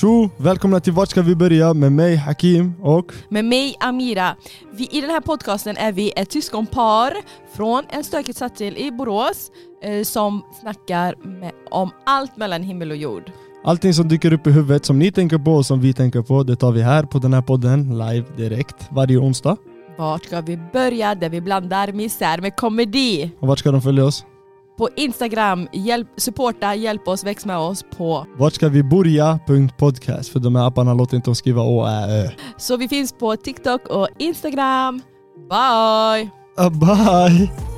Tjo! Välkomna till Vart ska vi börja med mig Hakim och Med mig Amira. Vi, I den här podcasten är vi ett syskonpar från en stökig stadsdel i Borås eh, som snackar med, om allt mellan himmel och jord. allting som dyker upp i huvudet som ni tänker på och som vi tänker på det tar vi här på den här podden live direkt varje onsdag. Vart ska vi börja? Där vi blandar misär med komedi. Och vart ska de följa oss? På Instagram, hjälp, supporta, hjälp oss, väx med oss på... Vart ska vi börja.podcast för de här apparna låter inte oss skriva å, ä, ö. Så vi finns på TikTok och Instagram. Bye! Ah, bye!